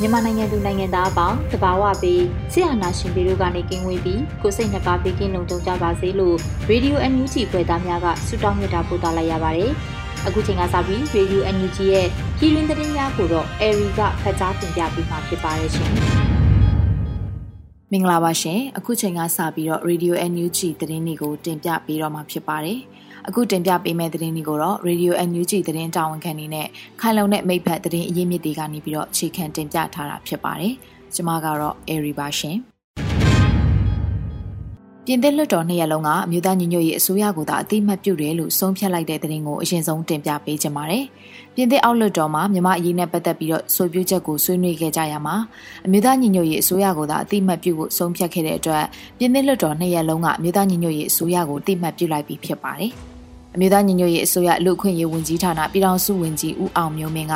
မြန်မာနိုင်ငံသူနိုင်ငံသားအပေါင်းတဘာဝပြီးဆရာနာရှင်ပြည်တို့ကနေကင်းဝေးပြီးကိုစိတ်နှပါပေးကင်းလုံခြုံကြပါစေလို့ Radio NUG ဖွယ်သားများကဆုတောင်းမြတ်တာပို့သလိုက်ရပါတယ်။အခုချိန်ကစပြီး Radio NUG ရဲ့ပြည်တွင်းသတင်းများကိုတော့ Airy ကဖတ်ကြားတင်ပြပေးမှာဖြစ်ပါတယ်ရှင်။မင်္ဂလာပါရှင်အခုချိန်ကစပြီးတော့ Radio NUG သတင်းတွေကိုတင်ပြပေးတော့မှာဖြစ်ပါတယ်။ အခုတင်ပြပေးမယ့်သတင်းတွေကိုတော့ Radio NUG သတင်းတာဝန်ခံနေနဲ့ခိုင်လုံတဲ့မိဖက်သတင်းအရင်းမြစ်တွေကနေပြီးတော့ခြေခံတင်ပြထားတာဖြစ်ပါတယ်။ကျွန်မကတော့ Airy ပါရှင်။ပြင်သစ်လွှတ်တော်နှစ်ရက်လုံးကအမျိုးသားညီညွတ်ရေးအစိုးရကိုသာအတိမတ်ပြုတယ်လို့ဆုံးဖြတ်လိုက်တဲ့သတင်းကိုအရင်ဆုံးတင်ပြပေးချင်ပါတယ်။ပြင်သစ်အောက်လွှတ်တော်မှာမြန်မာအရေးနဲ့ပတ်သက်ပြီးတော့ဆိုပြချက်ကိုဆွေးနွေးခဲ့ကြရမှာအမျိုးသားညီညွတ်ရေးအစိုးရကိုသာအတိမတ်ပြုဖို့ဆုံးဖြတ်ခဲ့တဲ့အတွက်ပြင်သစ်လွှတ်တော်နှစ်ရက်လုံးကအမျိုးသားညီညွတ်ရေးအစိုးရကိုအတိမတ်ပြုလိုက်ပြီးဖြစ်ပါတယ်။ အမျိုးသားညီညွတ်ရေးအစိုးရလူ့အခွင့်အရေးဝန်ကြီးဌာနပြည်ထောင်စုဝန်ကြီးဦးအောင်မျိုးမင်းက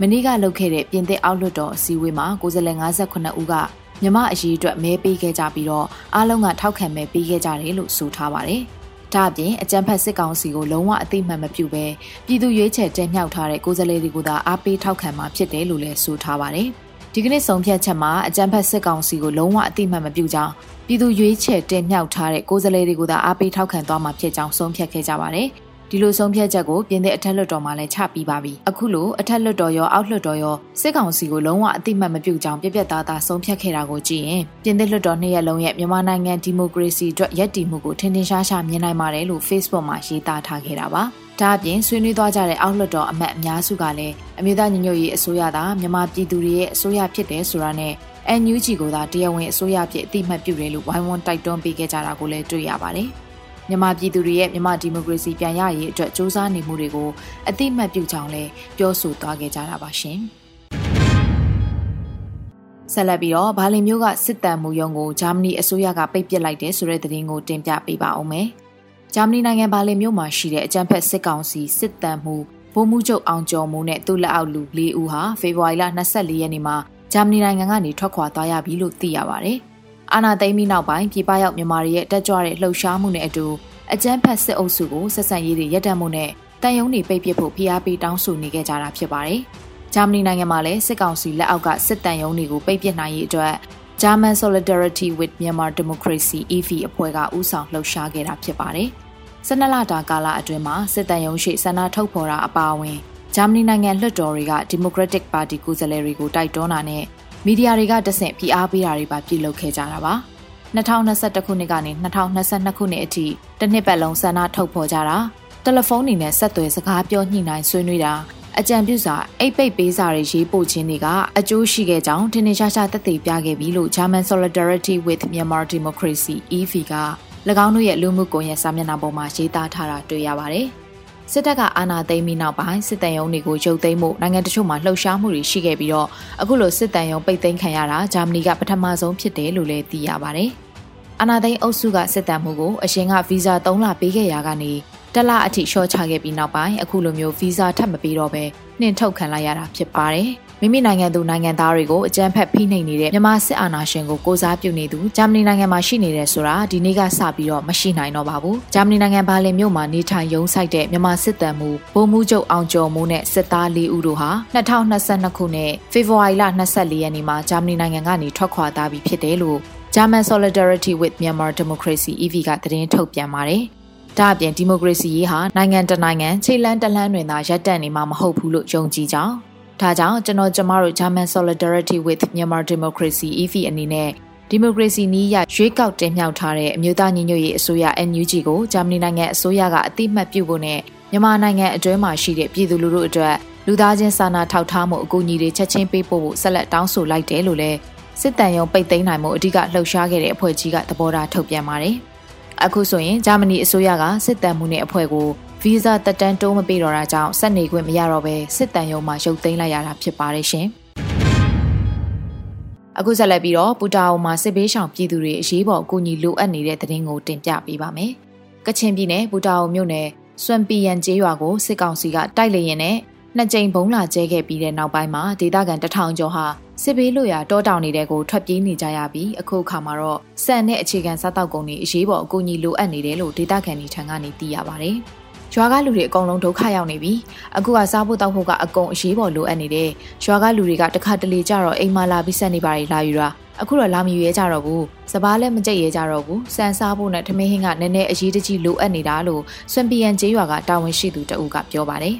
မနေ့ကလုပ်ခဲ့တဲ့ပြင်သစ်အောက်လွှတ်တော်အစည်းအဝေးမှာကိုယ်စားလှယ်58ဦးကမြမအရေးအတွက်မဲပေးခဲ့ကြပြီးတော့အားလုံးကထောက်ခံမဲပေးခဲ့ကြတယ်လို့ဆိုထားပါတယ်။ဒါ့အပြင်အကြံဖက်စစ်ကောင်စီကိုလုံးဝအသိမှတ်မပြုဘဲပြည်သူရွေးချယ်တင်မြှောက်ထားတဲ့ကိုယ်စားလှယ်တွေကိုသာအားပေးထောက်ခံမှာဖြစ်တယ်လို့လည်းဆိုထားပါတယ်။ ဒီကနေ့ဆုံးဖြတ်ချက်မှာအကြံဖက်စစ်ကောင်စီကိုလုံးဝအသိမှတ်မပြုကြောင်းပြည်သူရွေးချယ်တင်မြှောက်ထားတဲ့ကိုယ်စားလှယ်တွေကိုသာအားပေးထောက်ခံသွားမှာဖြစ်ကြောင်းဆုံးဖြတ်ခဲ့ကြပါတယ်။ဒီလိုဆုံးဖြတ်ချက်ကိုပြင်သစ်အထက်လွှတ်တော်မှလည်းချပြီးပါပြီအခုလိုအထက်လွှတ်တော်ရောအောက်လွှတ်တော်ရောစစ်ကောင်စီကိုလုံးဝအတိမတ်မပြုကြောင်းပြပြသားသားဆုံးဖြတ်ခဲ့တာကိုကြည့်ရင်ပြင်သစ်လွှတ်တော်နှစ်ရက်လုံးရဲ့မြန်မာနိုင်ငံဒီမိုကရေစီအတွက်ရည်တည်မှုကိုထင်ထင်ရှားရှားမြင်နိုင်ပါတယ်လို့ Facebook မှာရေးသားထားခဲ့တာပါ ဒါအပြင်ဆွေးနွေးသွားကြတဲ့အောက်လွှတ်တော်အမတ်အများစုကလည်းအမျိုးသားညီညွတ်ရေးအစိုးရသာမြန်မာပြည်သူတွေရဲ့အစိုးရဖြစ်တယ်ဆိုတာနဲ့ NUG ကိုသာတရားဝင်အစိုးရဖြစ်အတိမတ်ပြုတယ်လို့ဝိုင်းဝန်းတိုက်တွန်းပေးခဲ့ကြတာကိုလည်းတွေ့ရပါတယ်။မြန်မာပြည်သူတွေရဲ့မြန်မာဒီမိုကရေစီပြန်ရရေးအတွက်စ조사နေမှုတွေကိုအသိမှတ်ပြုကြောင်းလည်းပြောဆိုသွားခဲ့ကြတာပါရှင်။ဆက်လက်ပြီးတော့ဘာလင်မျိုးကစစ်တမ်းမှုရုံးကိုဂျာမနီအစိုးရကပိတ်ပစ်လိုက်တယ်ဆိုတဲ့သတင်းကိုတင်ပြပေးပါအောင်မယ်။ ဂျာမနီနိုင်ငံဘာလင်မြို့မှာရှိတဲ့အကြံဖက်စစ်ကောင်စီစစ်တမ်းမှုဗိုလ်မှူးချုပ်အောင်ကျော်မိုးနဲ့သူ့လက်အောက်လူ၄ဦးဟာဖေဖော်ဝါရီလ24ရက်နေ့မှာဂျာမနီနိုင်ငံကနေထွက်ခွာသွားရပြီလို့သိရပါဗျ။အာနာသိမ်းပြီးနောက်ပိုင်းပြည်ပရောက်မြန်မာတွေရဲ့တက်ကြွတဲ့လှုပ်ရှားမှုနဲ့အတူအကြမ်းဖက်စစ်အုပ်စုကိုဆက်ဆံရေးတွေရပ်တန့်မှုနဲ့တန်ယုံတွေပိတ်ပစ်ဖို့ဖိအားပေးတောင်းဆိုနေခဲ့ကြတာဖြစ်ပါတယ်။ဂျာမနီနိုင်ငံမှာလည်းစစ်ကောင်စီလက်အောက်ကစစ်တန်ယုံတွေကိုပိတ်ပစ်နိုင်ရေးအတွက် German Solidarity with Myanmar Democracy EV အဖွဲ့ကဦးဆောင်လှုပ်ရှားခဲ့တာဖြစ်ပါတယ်။ ၁၂လတာကာလအတွင်းမှာစစ်တန်ယုံရှိဆန္ဒထုတ်ဖော်တာအပါအဝင်ဂျာမနီနိုင်ငံလွှတ်တော်တွေက Democratic Party ကိုယ်စားလှယ်တွေကိုတိုက်တွန်းတာနဲ့မီဒီယာတွေကတဆင့်ဖိအားပေးတာတွေပါပြုလုပ်ခဲ့ကြတာပါ2021ခုနှစ်ကနေ2022ခုနှစ်အထိတစ်နှစ်ပတ်လုံးဆန္ဒထုတ်ဖော်ကြတာတယ်လီဖုန်းတွေနဲ့ဆက်သွယ်စကားပြောညှိနှိုင်းဆွေးနွေးတာအကြံပြုစာအိတ်ပိတ်ပေးစာတွေရေးပို့ခြင်းတွေကအကျိုးရှိခဲ့ကြောင်းထင်ထင်ရှားရှားသက်သေပြခဲ့ပြီလို့ German Solidarity with Myanmar Democracy EV က၎ င်းတို့ရဲ့လူမှုကွန်ရက်စာမျက်နှာပေါ်မှာရေးသားထားတာတွေ့ရပါတယ်။စစ်တပ်ကအာဏာသိမ်းပြီးနောက်ပိုင်းစစ်တမ်းရုံးတွေကိုရုပ်သိမ်းမှုနိုင်ငံတချို့မှာလှုပ်ရှားမှုတွေရှိခဲ့ပြီးတော့အခုလိုစစ်တမ်းရုံးပိတ်သိမ်းခံရတာဂျာမနီကပထမဆုံးဖြစ်တယ်လို့လည်းသိရပါတယ်။အာဏာသိမ်းအုပ်စုကစစ်တမ်းမှုကိုအရင်ကဗီဇာ3လပေးခဲ့ရကနေတလအထိရှော့ချခဲ့ပြီးနောက်ပိုင်းအခုလိုမျိုးဗီဇာထပ်မပေးတော့ဘဲနှင်ထုတ်ခံလိုက်ရတာဖြစ်ပါတယ်။ မိမိနိုင်ငံသူနိုင်ငံသားတွေကိုအကြမ်းဖက်ဖိနှိပ်နေတဲ့မြန်မာစစ်အာဏာရှင်ကိုကိုစားပြုနေသူဂျာမနီနိုင်ငံမှာရှိနေတယ်ဆိုတာဒီနေ့ကစပြီးတော့မရှိနိုင်တော့ပါဘူးဂျာမနီနိုင်ငံဘာလင်မြို့မှာနေထိုင်ရုံးဆိုင်တဲ့မြန်မာစစ်တပ်မှုဗိုလ်မှူးချုပ်အောင်ကျော်မိုးနဲ့စစ်သား၄ဦးတို့ဟာ2022ခုနှစ်ဖေဖော်ဝါရီလ24ရက်နေ့မှာဂျာမနီနိုင်ငံကနေထွက်ခွာသွားပြီဖြစ်တယ်လို့ German Solidarity with Myanmar Democracy EV ကသတင်းထုတ်ပြန်ပါတယ်ဒါအပြင်ဒီမိုကရေစီရေးဟာနိုင်ငံတနိုင်ငံခြေလန်းတလန်းတွင်သာရပ်တန့်နေမှာမဟုတ်ဘူးလို့ယုံကြည်ကြောင်း ဒါကြောင့်ကျွန်တော်ကျမတို့ German Solidarity with Myanmar Democracy EV အနေနဲ့ဒီမိုကရေစီနည်းရရွေးကောက်တင်မြှောက်ထားတဲ့အမျိုးသားညီညွတ်ရေးအစိုးရ NUG ကိုဂျာမနီနိုင်ငံအစိုးရကအတိမတ်ပြုဖို့နဲ့မြန်မာနိုင်ငံအတွင်းမှာရှိတဲ့ပြည်သူလူထုအတွက်လူသားချင်းစာနာထောက်ထားမှုအကူအညီတွေချက်ချင်းပေးပို့ဖို့ဆက်လက်တောင်းဆိုလိုက်တယ်လို့လည်းစစ်တမ်းရုံပိတ်သိမ်းနိုင်မှုအဓိကလှုပ်ရှားခဲ့တဲ့အဖွဲ့ကြီးကသဘောထားထုတ်ပြန်ပါတယ်။အခုဆိုရင်ဂျာမနီအစိုးရကစစ်တမ်းမှုနဲ့အဖွဲ့ကို ဗီဇာတက်တန်းတိုးမပေးတော့တာကြောင့်ဆက်နေခွင့်မရတော့ဘဲစစ်တမ်းရုံမှာရုပ်သိမ်းလိုက်ရတာဖြစ်ပါတယ်ရှင်။အခုဆက်လက်ပြီးတော့ပူတာအိုမှာစစ်ဘေးရှောင်ပြည်သူတွေအရေးပေါ်အကူအညီလိုအပ်နေတဲ့သတင်းကိုတင်ပြပေးပါမယ်။ကချင်ပြည်နယ်ပူတာအိုမြို့နယ်စွမ်ပီယန်ကျေးရွာကိုစစ်ကောင်စီကတိုက်လေရင်နဲ့နှစ်ကြိမ်ဘုံလာကျဲခဲ့ပြီးတဲ့နောက်ပိုင်းမှာဒေသခံတထောင်ကျော်ဟာစစ်ဘေးလွတ်ရာတောတောင်နေတဲ့ကိုထွက်ပြေးနေကြရပြီးအခုအခါမှာတော့စံတဲ့အခြေခံစားတောက်ကုန်တွေအရေးပေါ်အကူအညီလိုအပ်နေတယ်လို့ဒေသခံတွေထံကနေသိရပါတယ်။ ရွာကလူတွေအကုန်လုံးဒုက္ခရောက်နေပြီအခုကစားဖို့တောက်ဖို့ကအကုန်အရေးပေါ်လိုအပ်နေတယ်ရွာကလူတွေကတခါတလေကြတော့အိမ်မှာလာပြီးဆက်နေပါလေလာယူတာအခုတော့လာမယူရဲကြတော့ဘူးစပားလည်းမကြိတ်ရဲကြတော့ဘူးစံစားဖို့နဲ့ထမင်းဟင်းကနည်းနည်းအရေးတကြီးလိုအပ်နေတာလို့စွန်ပီယန်ကျေးရွာကတာဝန်ရှိသူတအုပ်ကပြောပါတယ်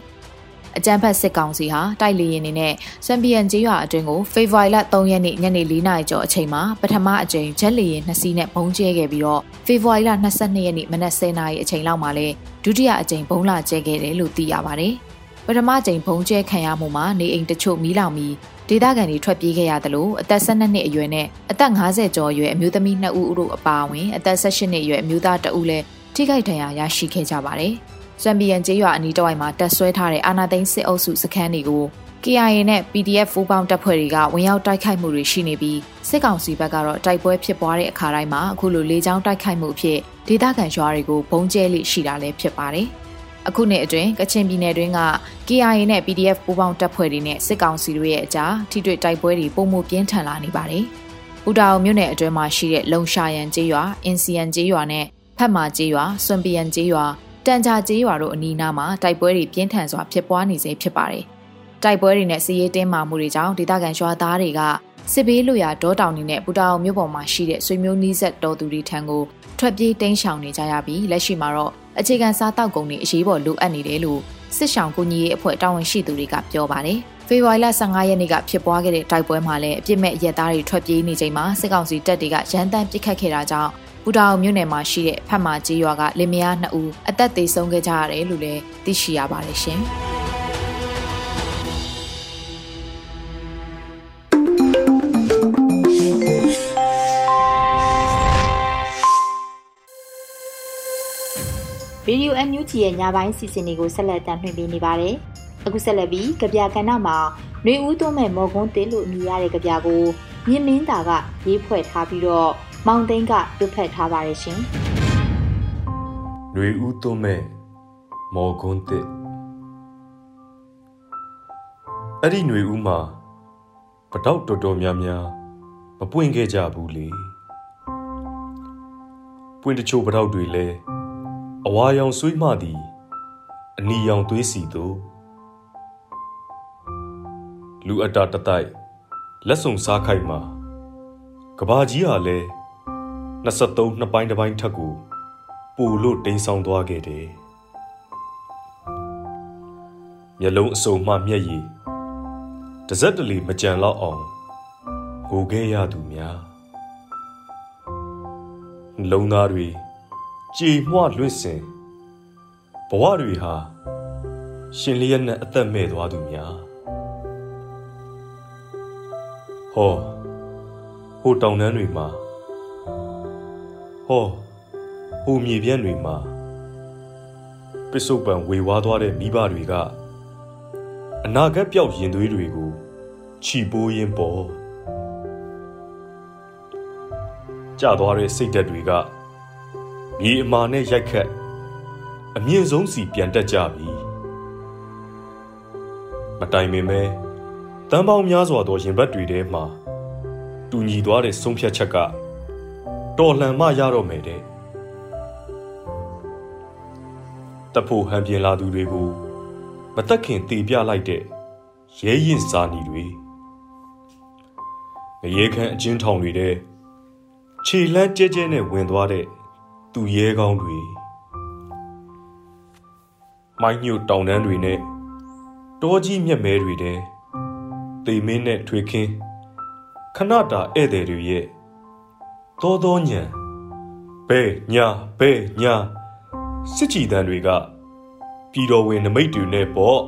အကြံဖတ်စစ်ကောင်စီဟာတိုက်လေရင်နေနဲ့စံပီယန်ကျေးရွာအတွင်းကိုဖေဖော်ဝါရီလ3ရက်နေ့ညနေ4နာရီကျော်အချိန်မှာပထမအကြိမ်ဂျက်လေရင်2စီးနဲ့ဘုံကျဲခဲ့ပြီးတော့ဖေဖော်ဝါရီလ22ရက်နေ့မနက်10နာရီအချိန်လောက်မှာလဲဒုတိယအကြိမ်ဘုံလာကျဲခဲ့တယ်လို့သိရပါတယ်။ပထမကြိမ်ဘုံကျဲခံရမှုမှာနေအိမ်တချို့မီးလောင်ပြီးဒေသခံတွေထွက်ပြေးခဲ့ရသလိုအသက်12နှစ်အရွယ်နဲ့အသက်50ကျော်အရွယ်အမျိုးသမီး2ဦးတို့အပါအဝင်အသက်18နှစ်အရွယ်အမျိုးသား2ဦးလည်းထိခိုက်ဒဏ်ရာရရှိခဲ့ကြပါတယ်။ စံပီယန်ကျေးရွာအနီးတစ်ဝိုက်မှာတက်ဆွဲထားတဲ့အာနာသိန်းစစ်အုပ်စုစခန်းတွေကို KIA နဲ့ PDF ဖူးပေါင်းတပ်ဖွဲ့တွေကဝင်ရောက်တိုက်ခိုက်မှုတွေရှိနေပြီးစစ်ကောင်စီဘက်ကတော့တိုက်ပွဲဖြစ်ပွားတဲ့အခါတိုင်းမှာအခုလိုလေကြောင်းတိုက်ခိုက်မှုအဖြစ်ဒေသခံရွာတွေကိုဘုံကျဲလိရှိတာလည်းဖြစ်ပါတယ်။အခုနှစ်အတွင်းကချင်ပြည်နယ်တွင်းက KIA နဲ့ PDF ပူးပေါင်းတပ်ဖွဲ့တွေနဲ့စစ်ကောင်စီတို့ရဲ့အကြားထိတွေ့တိုက်ပွဲတွေပုံမှုပြင်းထန်လာနေပါတယ်။ဦးတာအောင်မြို့နယ်အတွင်းမှာရှိတဲ့လုံရှာယန်ကျေးရွာ၊အင်စီယန်ကျေးရွာနဲ့ဖတ်မာကျေးရွာ၊စွန်ပီယန်ကျေးရွာ တန်ကြာကျေးရွာတို့အနီးနားမှာတိုက်ပွဲတွေပြင်းထန်စွာဖြစ်ပွားနေစေဖြစ်ပါတယ်။တိုက်ပွဲတွေနဲ့စီးရဲတင်းမာမှုတွေကြောင့်ဒေသခံရွာသားတွေကစစ်ဘေးလွရာဒေါတောင်တွေနဲ့ပူတာအောင်မြို့ပေါ်မှာရှိတဲ့ဆွေမျိုးနီးဆက်တော်သူတွေထံကိုထွက်ပြေးတိမ်းရှောင်နေကြရပြီးလက်ရှိမှာတော့အခြေခံစားတောက်ကုန်တွေအရေးပေါ်လိုအပ်နေတယ်လို့စစ်ဆောင်ကူညီရေးအဖွဲ့တာဝန်ရှိသူတွေကပြောပါတယ်။ဖေဖော်ဝါရီလ15ရက်နေ့ကဖြစ်ပွားခဲ့တဲ့တိုက်ပွဲမှာလည်းအပြစ်မဲ့ရဲသားတွေထွက်ပြေးနေချိန်မှာစစ်ကောင်စီတပ်တွေကရန်တမ်းပစ်ခတ်ခဲ့တာကြောင့် ပူတာအောင်မြို့နယ်မှာရှိတဲ့ဖတ်မာကြီးရွာကလင်မယား2ဦးအသက်သေဆုံးခဲ့ကြရတယ်လို့လည်းသိရှိရပါတယ်ရှင်။ဗီဒီယိုအန်ယူဂျီရဲ့ညပိုင်းစီစဉ်တွေကိုဆက်လက်တင်ပြနေပါတယ်။အခုဆက်လက်ပြီးကြပြကဏ္ဍမှာနှွေဦးသွုံးမဲ့မော်ကွန်းတင်းလို့အမည်ရတဲ့ကြပြကိုမြင့်မင်းတာကရေးဖွဲ့ထားပြီးတော့ မောင်သိန်းကလွတ်ဖက်ထားပါတယ်ရှင်။လွေဦးသွမဲ့မော်ကွန်းတစ်အဲ့ဒီຫນွေဦးမှာပတောက်တော်တော်များများမပွင့်ခဲ့ကြဘူးလေ။ပွင့်တချို့ပတောက်တွေလည်းအဝါရောင်ဆွေးမှသည်အနီရောင်သွေးစီတို့လူအတာတတိုက်လက်ဆုံစားခိုက်မှာကဘာကြီးဟာလည်း 23နှစ်ပိုင်းတစ်ပိုင်းထက်ကိုပိုလို့တိမ်ဆောင်သွားခဲ့တယ်မျက်လုံးအစုံမှမျက်ရည်တစက်တလီမကြံတော့အောင်ဟိုခဲ့ရသူများလုံသားတွေကြေမွလွင့်စင်ဘဝတွေဟာရှင်လျက်နဲ့အသက်မဲ့သွားသူများဟောဟိုတောင်တန်းတွေမှာ ဟောဟိုမြေပြန့်တွေမှာပစ္စုပန်ဝေဝါးသွားတဲ့မိဘတွေကအနာဂတ်ပြောက်ရင်သွေးတွေကိုခြီပိုးရင်းပေါ်ကြသွားတဲ့စိတ်ဓာတ်တွေကမြေအမာနဲ့ရိုက်ခတ်အမြင့်ဆုံးစီပြန်တက်ကြပြီမတိုင်ပင်ပဲတန်ပေါင်းများစွာသောရင်ဘတ်တွေထဲမှာတူညီသွားတဲ့ဆုံးဖြတ်ချက်က တော်လှန်မှရတော့မယ်တဲ့တဖို့ဟန်ပြင်လာသူတွေကိုမတက်ခင်တေပြလိုက်တဲ့ရဲရင်စာနီတွေငရေခမ်းအချင်းထောင်တွေတဲ့ခြေလန်းကျဲကျဲနဲ့ဝင်သွားတဲ့သူရဲကောင်းတွေမိုင်းညို့တောင်တန်းတွေနဲ့တောကြီးမြက်မဲတွေတဲ့တေမင်းနဲ့ထွေခင်းခဏတာဧည့်သည်တွေရဲ့ သောသောညံဘဲညာဘဲညာစစ်ကြည်တန်းတွေကပြည်တော်ဝင်နမိတ်တွေနဲ့ပေါ့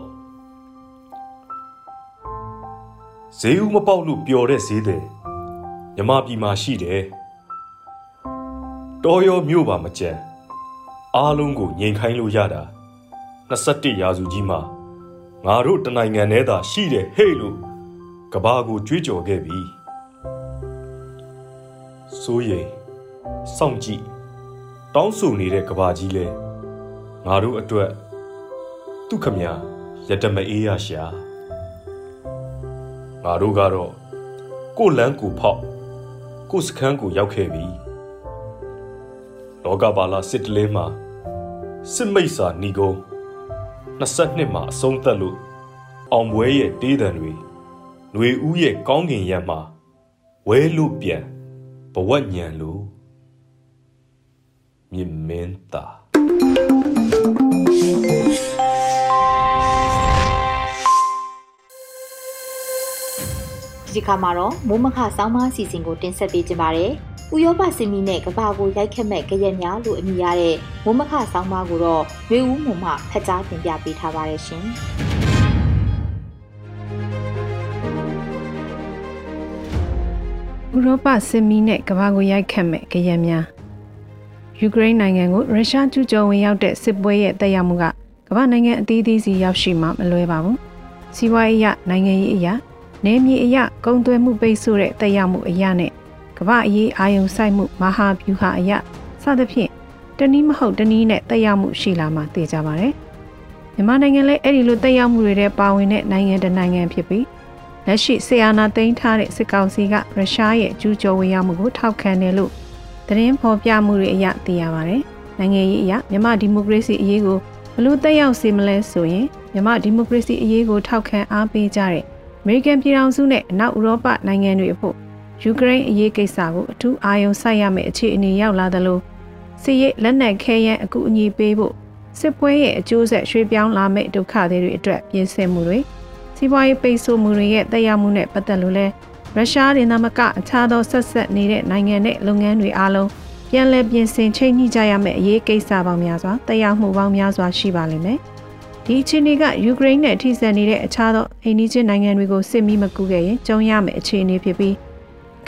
ဈေးဦးမပေါက်လို့ပျော်တဲ့ဈေးတယ်မြမပြည်မှာရှိတယ်တော်ရောမြို့ပါမကြံအားလုံးကိုငြိမ်ခိုင်းလို့ရတာ21ရာစုကြီးမှာငါတို့တနိုင်ငံထဲသာရှိတယ်ဟဲ့လို့ကဘာကိုကြွေးကြော်ခဲ့ပြီ စိုးရိမ်စောင့်ကြည့်တောင်းဆိုနေတဲ့ကဘာကြီးလဲငါတို့အတွက်သူခမရရတမအေးရရှာငါတို့ကတော့ကိုလန်းကိုဖောက်ကိုစခန်းကိုရောက်ခဲ့ပြီလောကပါလာစစ်တလင်းမှာစစ်မိတ်စာဏီကုန်း22မှာအဆုံးသတ်လို့အောင်ပွဲရဲ့တေးတံတွေຫນွေဦးရဲ့ကောင်းကင်ရံမှာဝဲလို့ပြန် ဘဝညံလို့မြင်မင်းသားဒီခါမှာတော့မိုးမခဆောင်းမအစီအစဉ်ကိုတင်ဆက်ပေးကြပါမယ်။ဥရောပစင်မီနဲ့ကဘာကိုရိုက်ခတ်မဲ့ကြရက်များလို့အမည်ရတဲ့မိုးမခဆောင်းမကိုတော့ရွေဦးမုံမှဖတ်ကြားတင်ပြပေးထားပါတယ်ရှင်။ ဥရောပစစ်မီးနဲ့ကမ္ဘာကိုရိုက်ခတ်မဲ့ကြရက်များယူကရိန်းနိုင်ငံကိုရုရှားကျူးကျော်ဝင်ရောက်တဲ့စစ်ပွဲရဲ့တက်ရောက်မှုကကမ္ဘာနိုင်ငံအသီးသီးစီရောက်ရှိမှမလွဲပါဘူး။စီးပွားရေးအရနိုင်ငံရေးအရာနယ်မြေအရကုန်သွယ်မှုပိတ်ဆို့တဲ့တက်ရောက်မှုအရာနဲ့ကမ္ဘာအရေးအာရုံစိုက်မှုမဟာဗျူဟာအရာစသဖြင့်တနည်းမဟုတ်တနည်းနဲ့တက်ရောက်မှုရှိလာမှသိကြပါတယ်။မြန်မာနိုင်ငံလည်းအဲ့ဒီလိုတက်ရောက်မှုတွေထဲပါဝင်တဲ့နိုင်ငံတစ်နိုင်ငံဖြစ်ပြီး လက်ရှိဆီယာနာသိမ်းထားတဲ့စစ်ကောင်စီကရုရှားရဲ့ကျူးကျော်ဝင်ရောက်မှုကိုထောက်ခံတယ်လို့သတင်းဖော်ပြမှုတွေအရသိရပါတယ်။နိုင်ငံရေးအရမြန်မာဒီမိုကရေစီအရေးကိုဘလို့တက်ရောက်စေမလဲဆိုရင်မြန်မာဒီမိုကရေစီအရေးကိုထောက်ခံအားပေးကြတဲ့အမေရိကန်ပြည်ထောင်စုနဲ့အနောက်ဥရောပနိုင်ငံတွေအဖို့ယူကရိန်းအရေးကိစ္စကိုအထူးအာရုံစိုက်ရမယ့်အခြေအနေရောက်လာသလိုစစ်ရေးလက်နက်ခဲယမ်းအကူအညီပေးဖို့စစ်ပွဲရဲ့အကျိုးဆက်ရွှေ့ပြောင်းလာမယ့်ဒုက္ခတွေအတွက်ပြင်ဆင်မှုတွေ စီးပွားရေးပိတ်ဆို့မှုတွေရဲ့တက်ရောက်မှုနဲ့ပတ်သက်လို့လဲရုရှားဒေသမကအခြားသောဆက်ဆက်နေတဲ့နိုင်ငံနဲ့လုပ်ငန်းတွေအားလုံးပြန်လည်ပြင်ဆင်ချိန်ညှိကြရမယ့်အရေးကိစ္စပေါင်းများစွာတက်ရောက်မှုပေါင်းများစွာရှိပါလိမ့်မယ်။ဒီအခြေအနေကယူကရိန်းနဲ့ထိစပ်နေတဲ့အခြားသောအိန္ဒိချင်းနိုင်ငံတွေကိုစစ်မီးမကူခဲ့ရင်ကြုံရမယ့်အခြေအနေဖြစ်ပြီး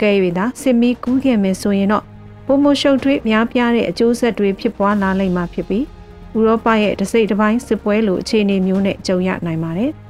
ကဲ၍သာစစ်မီးကူးခဲ့မယ်ဆိုရင်တော့ပုံမရှုပ်ထွေးများပြားတဲ့အကျိုးဆက်တွေဖြစ်ပွားလာလိမ့်မှာဖြစ်ပြီးဥရောပရဲ့တစိမ့်တစ်ပိုင်းစစ်ပွဲလိုအခြေအနေမျိုးနဲ့ကြုံရနိုင်ပါတယ်။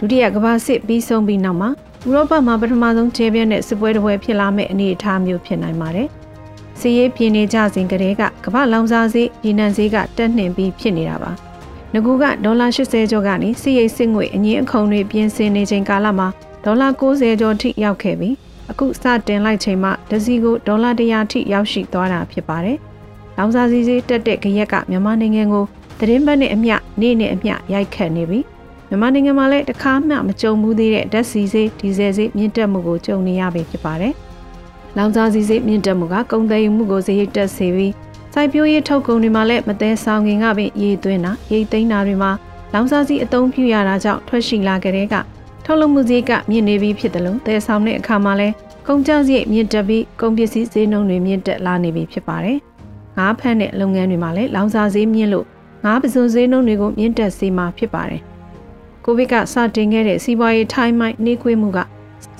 ဒုတိယကမ္ဘာစစ်ပြီးဆုံးပြီးနောက်မှာဥရောပမှာပထမဆုံးချဲပြန့်တဲ့စစ်ပွဲတစ်ပွဲဖြစ်လာမယ့်အနေအထားမျိုးဖြစ်နိုင်ပါတယ်။စီးရေးပြင်းနေကြစဉ်ကတည်းကကမ္ဘာလောင်စာဈေးပြည်နှံဈေးကတက်နှင်ပြီးဖြစ်နေတာပါ။ငကူကဒေါ်လာ80ကျော်ကနေစီးရိတ်စစ်ငွေအငင်းအခုံတွေပြင်ဆင်နေချိန်ကာလမှာဒေါ်လာ90ကျော်ထိရောက်ခဲ့ပြီးအခုစတင်လိုက်ချိန်မှာဒစီကိုဒေါ်လာ100ထိရောက်ရှိသွားတာဖြစ်ပါတယ်။လောင်စာဈေးဈေးတက်တဲ့ကြရက်ကမြန်မာနိုင်ငံကိုသတင်းပတ်နဲ့အမျှနေ့နဲ့အမျှရိုက်ခတ်နေပြီး မြန်မာနိုင်ငံမှာလည်းတခါမှမကြုံဘူးသေးတဲ့ဓာတ်ဆီဈေးဒီဇယ်ဈေးမြင့်တက်မှုကိုကြုံနေရပြီဖြစ်ပါတယ်။လောင်စာဆီဈေးမြင့်တက်မှုကကုန်သွယ်မှုကိုဈေးတက်စေပြီးစိုက်ပျိုးရေးထုတ်ကုန်တွေမှာလည်းမသေးဆောင်ခင်ကပင်ရေသွင်းတာရိတ်သိမ်းတာတွေမှာလောင်စာဆီအသုံးပြုရတာကြောင့်ထွက်ရှိလာကြတဲ့ကထုတ်လုပ်မှုဈေးကမြင့်နေပြီးဖြစ်တယ်လို့သယ်ဆောင်တဲ့အခါမှာလည်းကုန်ကျစရိတ်မြင့်တက်ပြီးကုန်ပစ္စည်းဈေးနှုန်းတွေမြင့်တက်လာနေပြီဖြစ်ပါတယ်။ငါးဖက်တဲ့လုပ်ငန်းတွေမှာလည်းလောင်စာဈေးမြင့်လို့ငါးပစုံဈေးနှုန်းတွေကိုမြင့်တက်စေမှာဖြစ်ပါတယ်။ ကိုဗစ်ကစတင်ခဲ့တဲ့စီးပွားရေးထိုင်းမိုင်းနှေးကွေးမှုက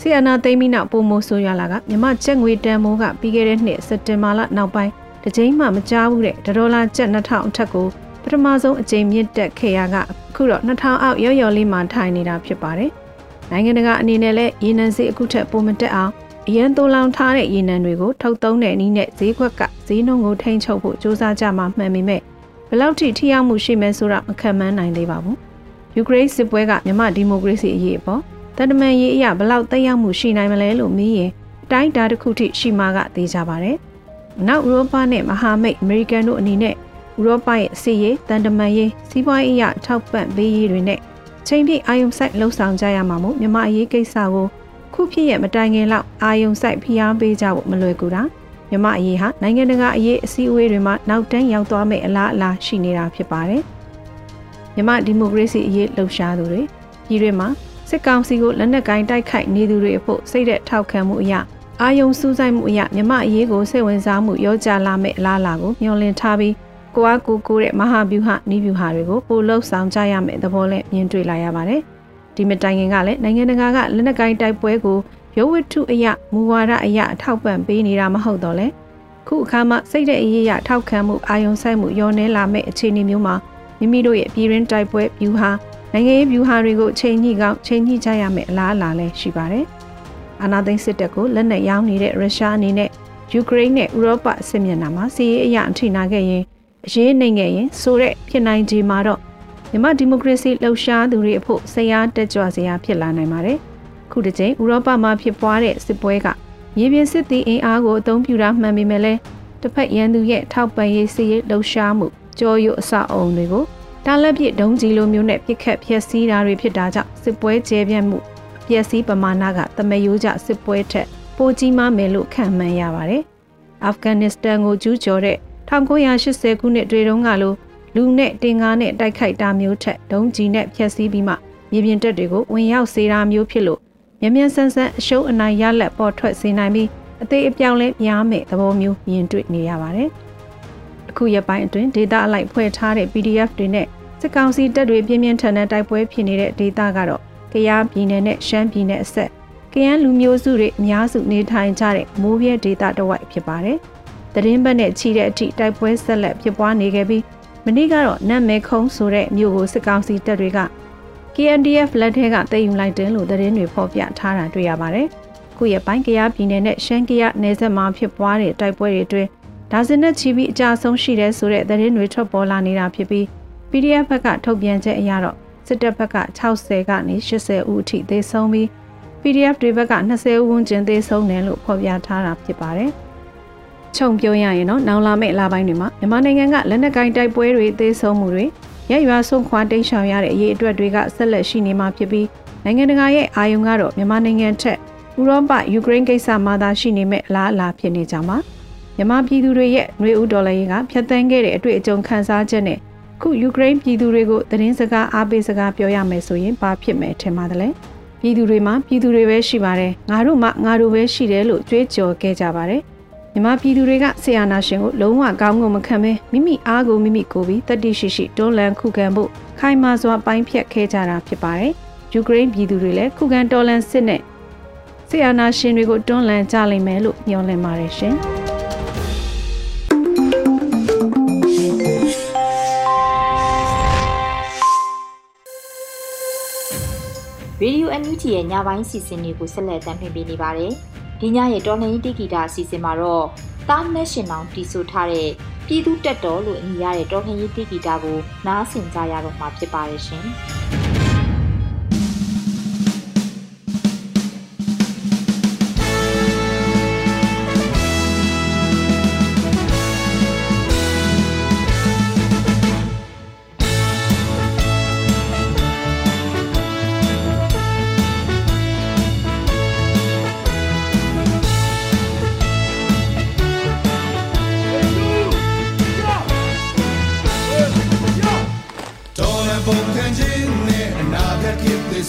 ဆီယနာသိမ်းပြီးနောက်ပုံမိုးဆိုးရလာကမြမချက်ငွေတန်မိုးကပြီးခဲ့တဲ့နှစ်စက်တင်ဘာလနောက်ပိုင်းတစ်ကြိမ်မှမကြားဘူးတဲ့ဒေါ်လာကျပ်2000အထက်ကိုပထမဆုံးအကြိမ်မြင့်တက်ခဲ့ရကအခုတော့2000အောက်ရော့ရော်လေးမှထိုင်နေတာဖြစ်ပါတယ်။နိုင်ငံတကာအနေနဲ့လည်းရေနံဈေးအခုထက်ပိုမတက်အောင်အရန်တိုးလောင်ထားတဲ့ရေနံတွေကိုထုတ်သုံးတဲ့နည်းနဲ့ဈေးကွက်ကဈေးနှုန်းကိုထိန်းချုပ်ဖို့စ조사ကြမှာမှန်ပေမဲ့ဘလောက်ထိထိရောက်မှုရှိမယ်ဆိုတာမခံမှန်းနိုင်သေးပါဘူး။ ယူကရိန်းစစ်ပွဲကမြန်မာဒီမိုကရေစီအရေးအပေါ်တန်တမန်ရေးအရာဘလောက်သက်ရောက်မှုရှိနိုင်မလဲလို့မေးရင်တိုင်းတာတစ်ခုထိရှိမှကသိကြပါတယ်။နောက်ဥရောပနဲ့မဟာမိတ်အမေရိကန်တို့အနေနဲ့ဥရောပရဲ့စီးရေးတန်တမန်ရေးစီးပွားရေးအရာထောက်ပံ့ပေးရေးတွေနဲ့ချိန်ပြည့်အာယုံဆိုင်လှုပ်ဆောင်ကြရမှာမို့မြန်မာအရေးကိစ္စကိုခုဖြစ်ရမတိုင်ခင်လောက်အာယုံဆိုင်ဖိအားပေးကြဖို့မလွယ်ကူတာမြမအရေးဟာနိုင်ငံတကာအရေးအစည်းအဝေးတွေမှာနောက်တန်းရောက်သွားမယ့်အလားအလာရှိနေတာဖြစ်ပါတယ် မြမဒီမိုကရေစီအရေးလှုပ်ရှားသူတွေပြည်တွင်းမှာစစ်ကောင်စီကိုလက်နက်ကိုင်းတိုက်ခိုက်နေသူတွေအဖို့စိတ်သက်ထောက်ခံမှုအရာအာယုံစူးစိုက်မှုအရာမြမအရေးကိုစိတ်ဝင်စားမှုရောကြလာမဲ့အလားအလာကိုမျှော်လင့်ထားပြီးကိုအားကိုကိုတဲ့မဟာဗျူဟာနီးဗျူဟာတွေကိုပိုလှုပ်ဆောင်ကြရမယ့်သဘောနဲ့မြင်တွေ့လာရပါတယ်။ဒီမတိုင်ခင်ကလည်းနိုင်ငံတကာကလက်နက်ကိုင်းတိုက်ပွဲကိုရုပ်ဝတ္ထုအရာမူဝါဒအရာအထောက်ပံ့ပေးနေတာမဟုတ်တော့လေ။ခုအခါမှာစိတ်တဲ့အရေးရထောက်ခံမှုအာယုံဆိုင်မှုရောနေလာမဲ့အခြေအနေမျိုးမှာ မိမိတို့ရဲ့ပြည်ရင်းတိုက်ပွဲဗျူဟာနိုင်ငံရေးဗျူဟာတွေကိုချိန်ညှိကောင်းချိန်ညှိကြရမယ့်အလားအလာလည်းရှိပါတယ်။အာနာသိန်းစစ်တပ်ကိုလက်နက်ရောင်းနေတဲ့ရုရှားအနေနဲ့ယူကရိန်းနဲ့ဥရောပစစ်မျက်နှာမှာစီးရေးအရာအထိနာခဲ့ရင်အရေးနိုင်ခဲ့ရင်ဆိုတဲ့ဖြစ်နိုင်ခြေမှာတော့မြန်မာဒီမိုကရေစီလှုပ်ရှားသူတွေအဖို့ဆရာတက်ကြွစရာဖြစ်လာနိုင်ပါတယ်။ခုတစ်ချိန်ဥရောပမှာဖြစ်ပွားတဲ့စစ်ပွဲကမြေပြင်စစ်သည်အင်အားကိုအသုံးပြုတာမှန်ပေမဲ့လည်းတစ်ဖက်ရန်သူရဲ့ထောက်ပံ့ရေးစီးရေးလှုပ်ရှားမှု ကြောရုပ်အစအုံတွေကိုတားလက်ပြဒုံကြီးလိုမျိုးနဲ့ပြစ်ခတ်ဖျက်ဆီးတာတွေဖြစ်တာကြောင့်စစ်ပွဲကျဲပြန့်မှုပျက်စီးပမာဏကတမယိုးကြစစ်ပွဲထက်ပိုကြီးမားမယ်လို့ခန့်မှန်းရပါတယ်။အာဖဂန်နစ္စတန်ကိုကျူးကျော်တဲ့1980ခုနှစ်တွေတုန်းကလိုလူနဲ့တင်ကားနဲ့တိုက်ခိုက်တာမျိုးထက်ဒုံကြီးနဲ့ဖျက်ဆီးပြီးမှမြေပြင်တပ်တွေကိုဝင်ရောက်စေတာမျိုးဖြစ်လို့မြ мян ဆန်းဆန်းအရှုံးအနိုင်ရလက်ပေါ်ထွက်စေနိုင်ပြီးအသေးအပြောင်းလဲများမဲ့သဘောမျိုးမြင်တွေ့နေရပါတယ်။ အခုရက်ပိုင်းအတွင်းဒေတာအလိုက်ဖွဲ့ထားတဲ့ PDF တွေနဲ့စစ်ကောင်စီတပ်တွေပြင်းပြင်းထန်ထန်တိုက်ပွဲဖြစ်နေတဲ့ဒေတာကတော့ကယားပြည်နယ်နဲ့ရှမ်းပြည်နယ်အဆက်ကယန်းလူမျိုးစုတွေအများစုနေထိုင်ကြတဲ့မိုးပြဲဒေတာတစ်ဝိုက်ဖြစ်ပါတယ်။သတင်းပတ်နဲ့ချီတဲ့အထိတိုက်ပွဲဆက်လက်ဖြစ်ပွားနေခဲ့ပြီးမနေ့ကတော့နတ်မဲခုံးဆိုတဲ့မြို့ကိုစစ်ကောင်စီတပ်တွေက KNDF လက်ထဲကတည်ယူလိုက်တယ်လို့သတင်းတွေဖော်ပြထားတာတွေ့ရပါတယ်။ခုရက်ပိုင်းကရားပြည်နယ်နဲ့ရှမ်းကရားနယ်စပ်မှာဖြစ်ပွားတဲ့တိုက်ပွဲတွေအတွင်း ဒါဇင်နဲ့ချီပြီးအကြဆုံးရှိတဲ့ဆိုတဲ့သတင်းတွေထွက်ပေါ်လာနေတာဖြစ်ပြီး PDF ဘက်ကထုတ်ပြန်ချက်အရတော့စစ်တပ်ဘက်က60ကနေ80ဦးအထိသေဆုံးပြီး PDF တွေဘက်က20ဦးဝန်းကျင်သေဆုံးတယ်လို့ဖော်ပြထားတာဖြစ်ပါတယ်။ခြုံပြောရရင်တော့နောင်လာမယ့်လပိုင်းတွေမှာမြန်မာနိုင်ငံကလက်နက်ကိုင်တိုက်ပွဲတွေအသေးဆုံးမှုတွေရရွာဆုံးခွာတိတ်ရှောင်ရတဲ့အရေးအတွက်တွေကဆက်လက်ရှိနေမှာဖြစ်ပြီးနိုင်ငံတကာရဲ့အာရုံကတော့မြန်မာနိုင်ငံထက်ဥရောပယူကရိန်းကိစ္စမှာသာရှိနေမဲ့အလားအလာဖြစ်နေကြမှာ မြန်မာပြည်သူတွေရဲ့ຫນွေဦးဒေါ်လာရေးကဖျက်ဆီးခဲ့တဲ့အတွေ့အကြုံခံစားချက်နဲ့ခုယူကရိန်းပြည်သူတွေကိုသတင်းစကားအားပေးစကားပြောရမယ်ဆိုရင်ဘာဖြစ်မယ်ထင်ပါတယ်လဲပြည်သူတွေမှာပြည်သူတွေပဲရှိပါတယ်ငါတို့မှငါတို့ပဲရှိတယ်လို့ကြွေးကြော်ခဲ့ကြပါတယ်မြန်မာပြည်သူတွေကဆီယာနာရှင်ကိုလုံးဝကောင်းငုံမခံဘဲမိမိအားကိုမိမိကိုပြီးတတိရှိရှိတွန်းလှန်ခုခံဖို့ခိုင်မာစွာပိုင်းဖြတ်ခဲ့ကြတာဖြစ်ပါတယ်။ယူကရိန်းပြည်သူတွေလည်းခုခံတော်လှန်စစ်နဲ့ဆီယာနာရှင်တွေကိုတွန်းလှန်ကြလိမ့်မယ်လို့မျှော်လင့်ပါတယ်ရှင်။ ရေဒီယိုအန်ယူဂျီရဲ့ညပိုင်းစီစဉ်တွေကိုဆက်လက်တင်ပြနေပါတယ်။ဒီညရဲ့တော်လှန်ရေးတိဂီတာအစီအစဉ်မှာတော့တားမက်ရှင်အောင်တီဆိုထားတဲ့ပြည်သူတက်တော်လို့အမည်ရတဲ့တော်လှန်ရေးတိဂီတာကိုနားဆင်ကြရတော့မှာဖြစ်ပါတယ်ရှင်။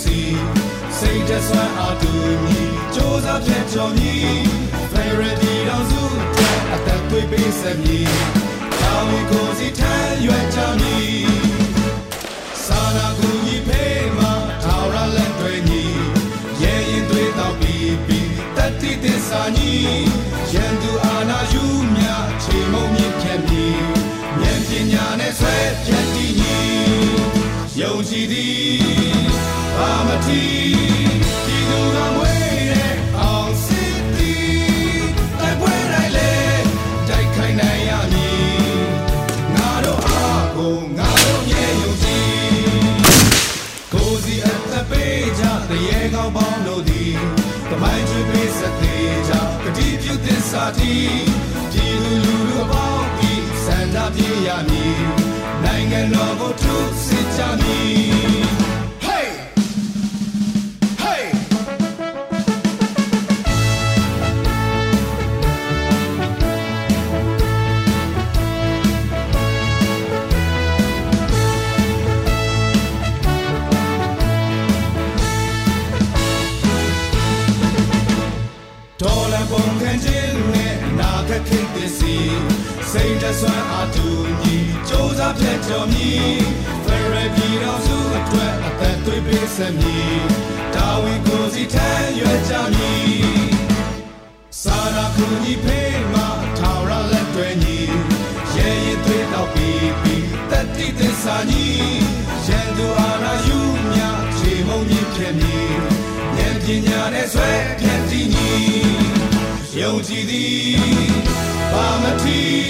စီစိတ်တဆွမ်းအတူညီစ조사ဖြတ်ကျော်မြည် Clarity တော်စုအသက်သွေးပေးဆက်မြည်ကောင်းကိုစီထမ်းရွက်ချမြည်စာနာကူညီပေးမှာထာဝရလက်တွေညီရဲရင်သွေးတော်ပြီးပြီးတတိတစ္ဆာညီရန်သူအာနာယူမြခြေမုံမြင့်ဖြတ်မြည်ဉာဏ်ပညာနဲ့ဆွဲဖြတ်တည်ညီယုံကြည်သည် နိုင်ငံတော်ကိုထုတ်စစ်ကြမည် ကျော်မီဖရရပြည်တော်စုအတွက်အသက်သွေးပေးဆက်မီတာဝန်ကိုစီထမ်းရွက်ကြမီစာနာကူညီဖေးမှာထာဝရလက်တွဲညီရဲရင်သွေးတော့ပြီးပြီးတတိသစ္စာညီရန်သူအာနာယူမြချေမုံကြီးဖြစ်မီဉာဏ်ပညာနဲ့ဆွဲဖြတ်တည်ညီယုံကြည်သည်ဘာမထီ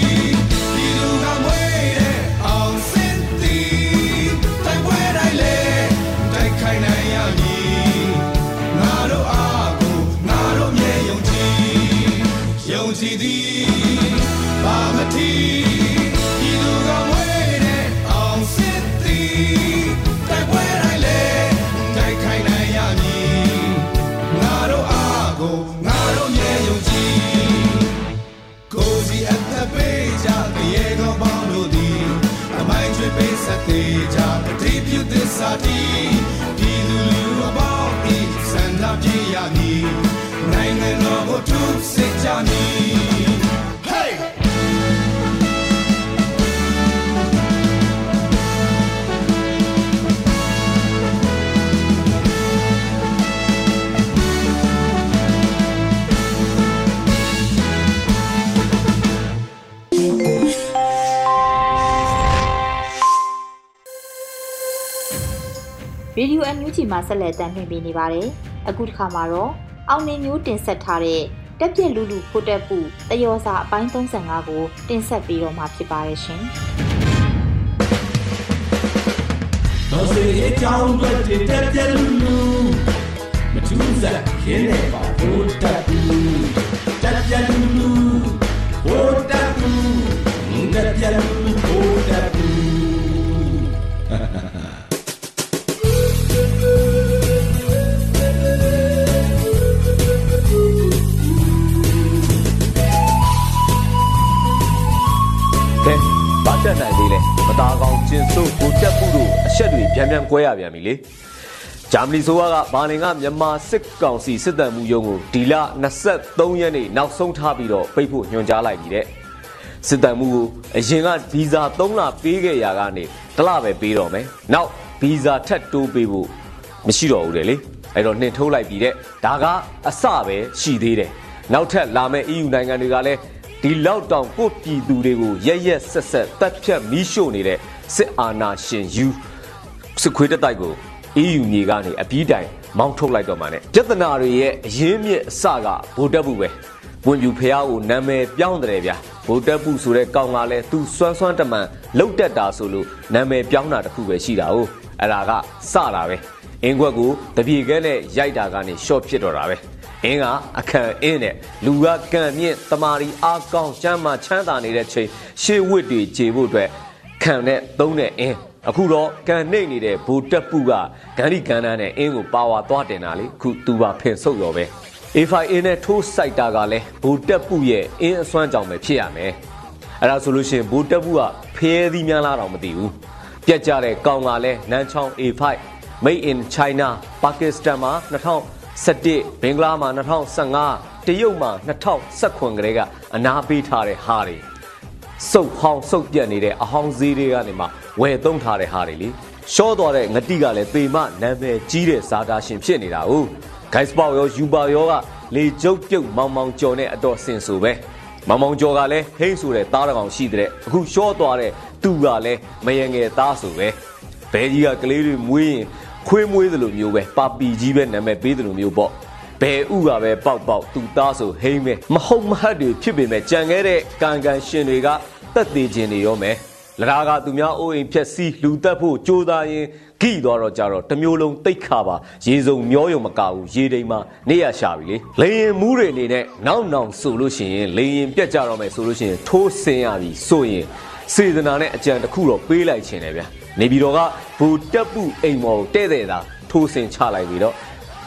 စ္စာတီဒီလူလူအပေါင်းဤစန္ဒပြေရမည်နိုင်ငံတော်ကိုထုစစ်ကြမည် ရေဒီယိုအန်ယူဂျီမှာဆက်လက်တင်ပြနေပါတယ်။အခုတစ်ခါမှာတော့အောင်နေမျိုးတင်ဆက်ထားတဲ့တက်ပြက်လူလူဖိုတက်ပူတယောစာအပိုင်း35ကိုတင်ဆက်ပြီးတော့မှာဖြစ်ပါတယ်ရှင်တော်စေအကြောင်းတွေတက်ပြက်လူလူမထူးစားခင်းနေပါဘိုးတက်လူတက်ပြက်လူလူဘိုးတက်လူတက်ပြက်လူလူဘိုးတက်လူ တက်နိုင်သေးလဲမသားကောင်ကျင်စုပ်ကိုတက်မှုတို့အဆက်တွေပြန်ပြန်ကွဲရပြန်ပြီလေဂျာမနီဆိုကဘာလင်ကမြန်မာစစ်ကောင်စီစစ်တပ်မှုရုံးကိုဒီလ23ရက်နေ့နောက်ဆုံးထားပြီးတော့ပိတ်ဖို့ညွှန်ကြားလိုက်ပြီတဲ့စစ်တပ်မှုကိုအရင်ကဗီဇာ3လပေးခဲ့ရာကနေတစ်လပဲပေးတော့မယ်နောက်ဗီဇာထပ်တိုးပေးဖို့မရှိတော့ဘူးတဲ့လေအဲ့တော့နှင်ထုတ်လိုက်ပြီတဲ့ဒါကအစပဲရှိသေးတယ်နောက်ထပ်လာမယ့် EU နိုင်ငံတွေကလည်း ဒီလောက်တောင်ကိုယ့်ပြည်သူတွေကိုရက်ရက်ဆက်ဆက်တပ်ဖြတ်မီးရှို့နေတဲ့စစ်အာဏာရှင်ယူစစ်ခွေးတက်တိုက်ကို EU မြေကနေအပြီးတိုင်မောင်းထုတ်လိုက်တော့မှ ਨੇ ပြဿနာတွေရဲ့အရင်းမြစ်အစကဗိုလ်တပ်ဘူးပဲဝင်ပြူဖះကိုနာမည်ပြောင်းတယ်ဗျာဗိုလ်တပ်ဘူးဆိုတဲ့ကောင်ကလည်းသူစွမ်းစွမ်းတမန်လှုပ်တက်တာဆိုလို့နာမည်ပြောင်းတာတခုပဲရှိတာ哦အဲ့ဒါကစတာပဲအင်းခွက်ကိုတပြေခဲနဲ့ရိုက်တာကနေရှော့ဖြစ်တော့တာပဲ အင်းကအခန့်အင်းနဲ့လူကကံမြင့်တမာရီအားကောင်းချမ်းသာချမ်းသာနေတဲ့ချိန်ရှေးဝစ်တွေခြေဖို့အတွက်ခံနဲ့သုံးတဲ့အင်းအခုတော့ကံနှိမ့်နေတဲ့ဘူတက်ပုကဂန္ဒီကန္နာနဲ့အင်းကိုပါဝါသွားတင်တာလေအခုသူပါဖင်ဆုပ်ရောပဲ A5A နဲ့ထိုးစိုက်တာကလည်းဘူတက်ပုရဲ့အင်းအစွမ်းကြောင့်ပဲဖြစ်ရမယ်အဲ့ဒါဆိုလို့ရှိရင်ဘူတက်ပုကဖဲသီးများလားတော့မသိဘူးပြက်ကြတဲ့ကောင်ကလည်းနန်းချောင်း A5 Made in China Pakistan မှာ 2017ဘင်္ဂလားမှာ2015တရုတ်မှာ2019ကလေးကအနာပေးထားတဲ့ဟာတွေစုပ်ဟောင်းစုပ်ပြက်နေတဲ့အဟောင်းဈေးတွေကနေမှဝယ်သုံးထားတဲ့ဟာတွေလေရှော့သွားတဲ့ငတိကလည်းပေမနာမည်ကြီးတဲ့ဇာတာရှင်ဖြစ်နေတာဟုတ်ဂိုက်စပေါရောယူပါရောကလေကျုပ်ပြုတ်မောင်မောင်ကျော်နဲ့အတော်စင်ဆိုပဲမောင်မောင်ကျော်ကလည်းဟိမ့်ဆိုတဲ့သားတစ်ကောင်ရှိတဲ့အခုရှော့သွားတဲ့သူကလည်းမယငယ်သားဆိုပဲဘဲကြီးကကလေးတွေမွေးရင် ခွေးမွေးသလိုမျိုးပဲပါပီကြီးပဲနာမည်ပေးသလိုမျိုးပေါ့ဘဲဥကပဲပေါက်ပေါက်သူသားဆိုဟိမ့်မဲမဟုတ်မဟတ်တွေဖြစ်ပေမဲ့ကြံခဲ့တဲ့ကံကန်ရှင်တွေကတက်သေးခြင်းတွေရောမယ်လရာကသူများအိုးအိမ်ဖြက်စီးလူတက်ဖို့ကြိုးစားရင်ဂိသွားတော့ကြတော့တစ်မျိုးလုံးတိတ်ခါပါရေစုံမျောယုံမကဘူးရေတိမ်မှာနေရရှာပြီလေလေရင်မူးတွေအနေနဲ့နောက်နောင်ဆိုလို့ရှိရင်လေရင်ပြက်ကြတော့မယ်ဆိုလို့ရှိရင်ထိုးဆင်းရပြီဆိုရင်စေတနာနဲ့အကြံတစ်ခုတော့ပေးလိုက်ခြင်းတယ်ဗျာ နေပြည်တော်ကဘူတက်ပုအိမ်မော်တဲ့တဲ့တာထိုးဆင်းချလိုက်ပြီတော့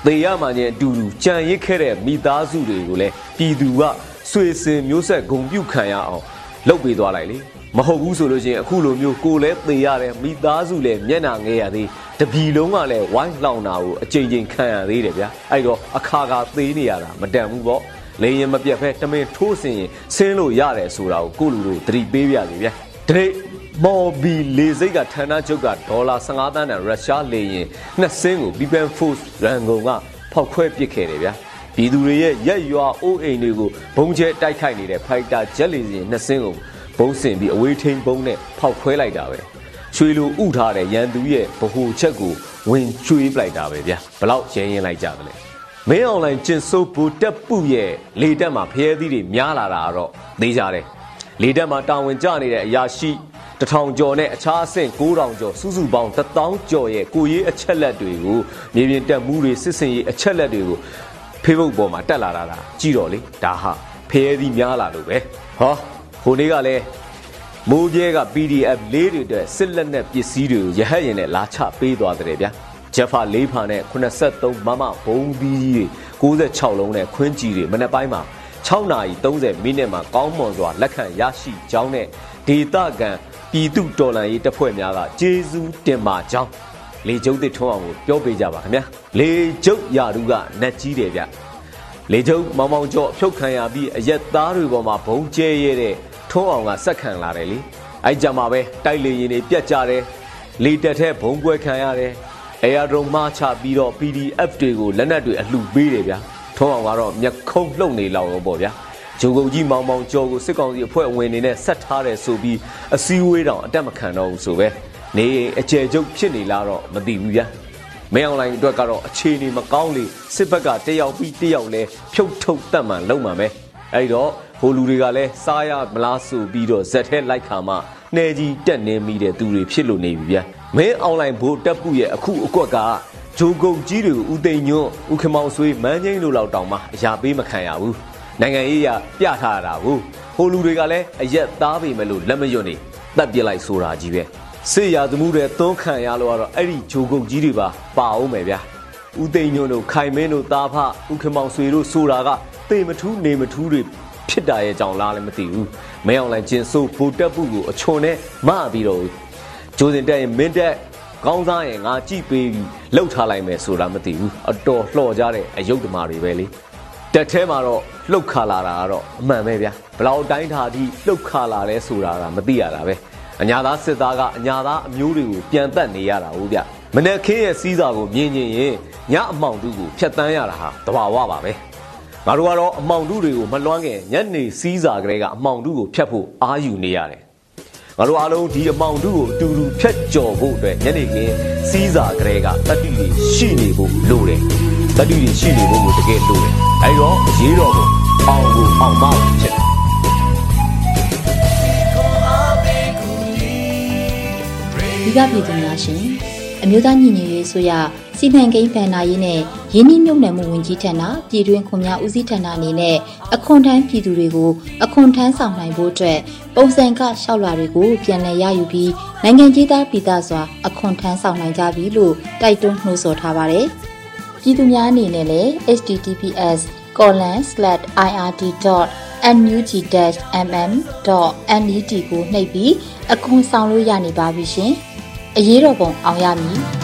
သေရမှချင်းအတူတူကြံရစ်ခဲ့တဲ့မိသားစုတွေကိုလည်းပြည်သူကဆွေစင်မျိုးဆက်ဂုံပြုတ်ခံရအောင်လုပ်ပေးသွားလိုက်လေမဟုတ်ဘူးဆိုလို့ရှိရင်အခုလိုမျိုးကိုယ်လဲသေရတယ်မိသားစုလည်းမျက်နှာငဲရသေးတပြီလုံးကလည်းဝိုင်းလောင်တာကိုအချိန်ချင်းခံရသေးတယ်ဗျာအဲ့တော့အခါခါသေးနေရတာမတန်ဘူးပေါ့လေရင်မပြတ်ဖဲတမင်ထိုးစင်ရင်ဆင်းလို့ရတယ်ဆိုတာကိုကိုလူတို့သတိပေးပြစီဗျာဒိတ် မော်ဘီလေစိတ်ကဌာနချုပ်ကဒေါ်လာ15သန်းတန်ရုရှားလေရင်နှစ်စင်းကို People Force ရန်ကုန်ကဖောက်ခွဲပစ်ခဲ့တယ်ဗျာပြည်သူတွေရဲ့ရက်ရွာအိုးအိမ်တွေကိုဘုံကျဲတိုက်ခိုက်နေတဲ့ဖိုက်တာဂျက်လီစင်နှစ်စင်းကိုဘုံစင်ပြီးအဝေးထိန်ဘုံနဲ့ဖောက်ခွဲလိုက်တာပဲရွှေလိုဥထားတဲ့ရန်သူရဲ့ဗဟိုချက်ကိုဝင်ကျွေးပလိုက်တာပဲဗျာဘလောက်ရင်းရင်လိုက်ကြသလဲမင်းအွန်လိုင်းကျင်ဆိုးဘူတက်ပုရဲ့လေတက်မှာဖျဲသီးတွေများလာတာတော့သိကြတယ်လေတက်မှာတာဝန်ကျနေတဲ့အရာရှိ တထောင်ကျော်နဲ့အခြားအဆင့်9000ကျော်စုစုပေါင်း1000ကျော်ရဲ့ကိုရေးအချက်လက်တွေကိုမြေပြင်တက်မှုတွေစစ်စင်ရေးအချက်လက်တွေကို Facebook ပေါ်မှာတက်လာတာလားကြည့်တော့လေဒါဟာဖျဲသီးများလာလို့ပဲဟောဟိုနေ့ကလည်းမိုးပြဲက PDF လေးတွေအတွက်စစ်လက်နက်ပစ္စည်းတွေကိုရဟတ်ရင်နဲ့လာချပေးသွားတယ်ဗျာဂျက်ဖာ၄ဖာနဲ့83မမဘုံသီးကြီးတွေ96လုံးနဲ့ခွင်းကြီးတွေမနေ့ပိုင်းမှာ6နာရီ30မိနစ်မှာကောင်းမွန်စွာလက်ခံရရှိကြောင်းနဲ့ဒေတာကန် ပြည်သူတော်လှန်ရေးတပ်ဖွဲ့များကကျေးဇူးတင်ပါကြောင်းလေကျုပ်တစ်ထုံးအောင်ကိုပြောပေးကြပါခင်ဗျာလေကျုပ်ယာရုကနတ်ကြီးတယ်ဗျလေကျုပ်မောင်မောင်ကျော်အဖြုတ်ခံရပြီးအရက်သားတွေပေါ်မှာဘုံကျဲရဲတဲ့ထုံးအောင်ကစက်ခံလာတယ်လေအဲ့ကြမှာပဲတိုက်လေရင်တွေပြတ်ကြတယ်လေတက်တဲ့ဘုံပွဲခံရတယ်အဲယာဒရုံမှချပြီးတော့ PDF တွေကိုလက်နက်တွေအလှပေးတယ်ဗျာထုံးအောင်ကတော့မျက်ခုံးလှုပ်နေလောက်ရောပေါ့ဗျာ ဂျိုကုတ်ကြီးမောင်မောင်ကျော်ကိုစစ်ကောင်စီအဖွဲ့ဝင်နေနဲ့ဆက်ထားတယ်ဆိုပြီးအစည်းအဝေးတောင်အတက်မခံတော့ဘူးဆိုပဲနေအကျယ်ကျုပ်ဖြစ်နေလားတော့မသိဘူးဗျာမင်းအွန်လိုင်းအတွက်ကတော့အခြေအနေမကောင်းလေစစ်ဘက်ကတယောက်ပြီးတယောက်လဲဖြုတ်ထုတ်တတ်မှန်လုံးမှပဲအဲ့တော့ဟိုလူတွေကလည်းစားရမလားဆိုပြီးတော့ဇက်ထဲလိုက်ခါမှနှဲကြီးတက်နေမိတဲ့သူတွေဖြစ်လို့နေပြီဗျာမင်းအွန်လိုင်းဘိုးတက်ပုရဲ့အခုအကွက်ကဂျိုကုတ်ကြီးတွေကိုဦးသိန်းညွန့်ဦးခမောင်ဆွေးမန်းချင်းလို့လောက်တောင်မှအရာပေးမခံရဘူး နိုင်ငံရေးရပြထားတာဘူးဟိုလူတွေကလည်းအရက်သားပေမဲ့လို့လက်မရွတ်နေတတ်ပြစ်လိုက်ဆိုတာကြီးပဲစေရသမှုတွေသွန်းခံရလို့ကတော့အဲ့ဒီဂျိုကုတ်ကြီးတွေပါပါအောင်မယ်ဗျာဦးသိန်းညွန့်တို့ခိုင်မင်းတို့သားဖဦးခမောင်ဆွေတို့ဆိုတာကတေမထူးနေမထူးတွေဖြစ်တာရဲ့ကြောင့်လားလည်းမသိဘူးမဲအောင်လိုင်းကျင်ဆိုးဘူတက်ပုကိုအချွန်နဲ့မပြီးတော့ဂျိုးစင်တက်ရင်မင်းတက်ကောင်းစားရင်ငါကြည့်ပေးပြီးလှုပ်ထားလိုက်မယ်ဆိုတာမသိဘူးအတော်လှော်ကြတဲ့အယုတ်တမာတွေပဲလေ တက်ထဲမှာတော့လှုပ်ခါလာတာကတော့အမှန်ပဲဗျာဘလောက်တိုင်းထားသည့်လှုပ်ခါလာလဲဆိုတာကမသိရတာပဲအညာသားစစ်သားကအညာသားအမျိုးတွေကိုပြန်တက်နေရတာဟုတ်ဗျမနေ့ခင်းရဲ့စီးစာကိုမြင်ရင်ရင်ညအမောင်တူကိုဖျက်တမ်းရတာဟာတဘာဝပါပဲငါတို့ကတော့အမောင်တူတွေကိုမလွှမ်းခင်ညနေစီးစာကလေးကအမောင်တူကိုဖျက်ဖို့အာယူနေရတယ်ငါတို့အားလုံးဒီအမောင်တူကိုအတူတူဖြတ်ကျော်ဖို့အတွက်ညနေခင်းစီးစာကလေးကတတိတွေရှိနေဖို့လိုတယ် တတိတွေရှိနေဖို့ကိုတကယ်လိုတယ်အဲဒီတော့အရေးတော်ကိုအောင်ကိုအောင်မဖြစ်တယ်ဒီကပြည်သူများရှင်အမျိုးသားညီညွတ်ရေးဆိုရစီမံကိန်းဗန်နာရေးနဲ့ရင်းနှီးမြှုပ်နှံမှုဝန်ကြီးဌာနပြည်တွင်းခွန်များဦးစီးဌာနအနေနဲ့အခွန်ထမ်းပြည်သူတွေကိုအခွန်ထမ်းဆောင်နိုင်ဖို့အတွက်ပုံစံကလျှောက်လွှာတွေကိုပြန်လည်ရယူပြီးနိုင်ငံကြီးသားပြည်သားစွာအခွန်ထမ်းဆောင်နိုင်ကြပြီလို့တိုက်တွန်းနှိုးဆော်ထားပါတယ်။ ပြည်သူများအနေနဲ့လည်း https://ird.nug-mm.net ကိုနှိပ်ပြီးအခွန်ဆောင်လို့ရနေပါပြီရှင်။အရေးတော်ပုံအောင်ရမည်။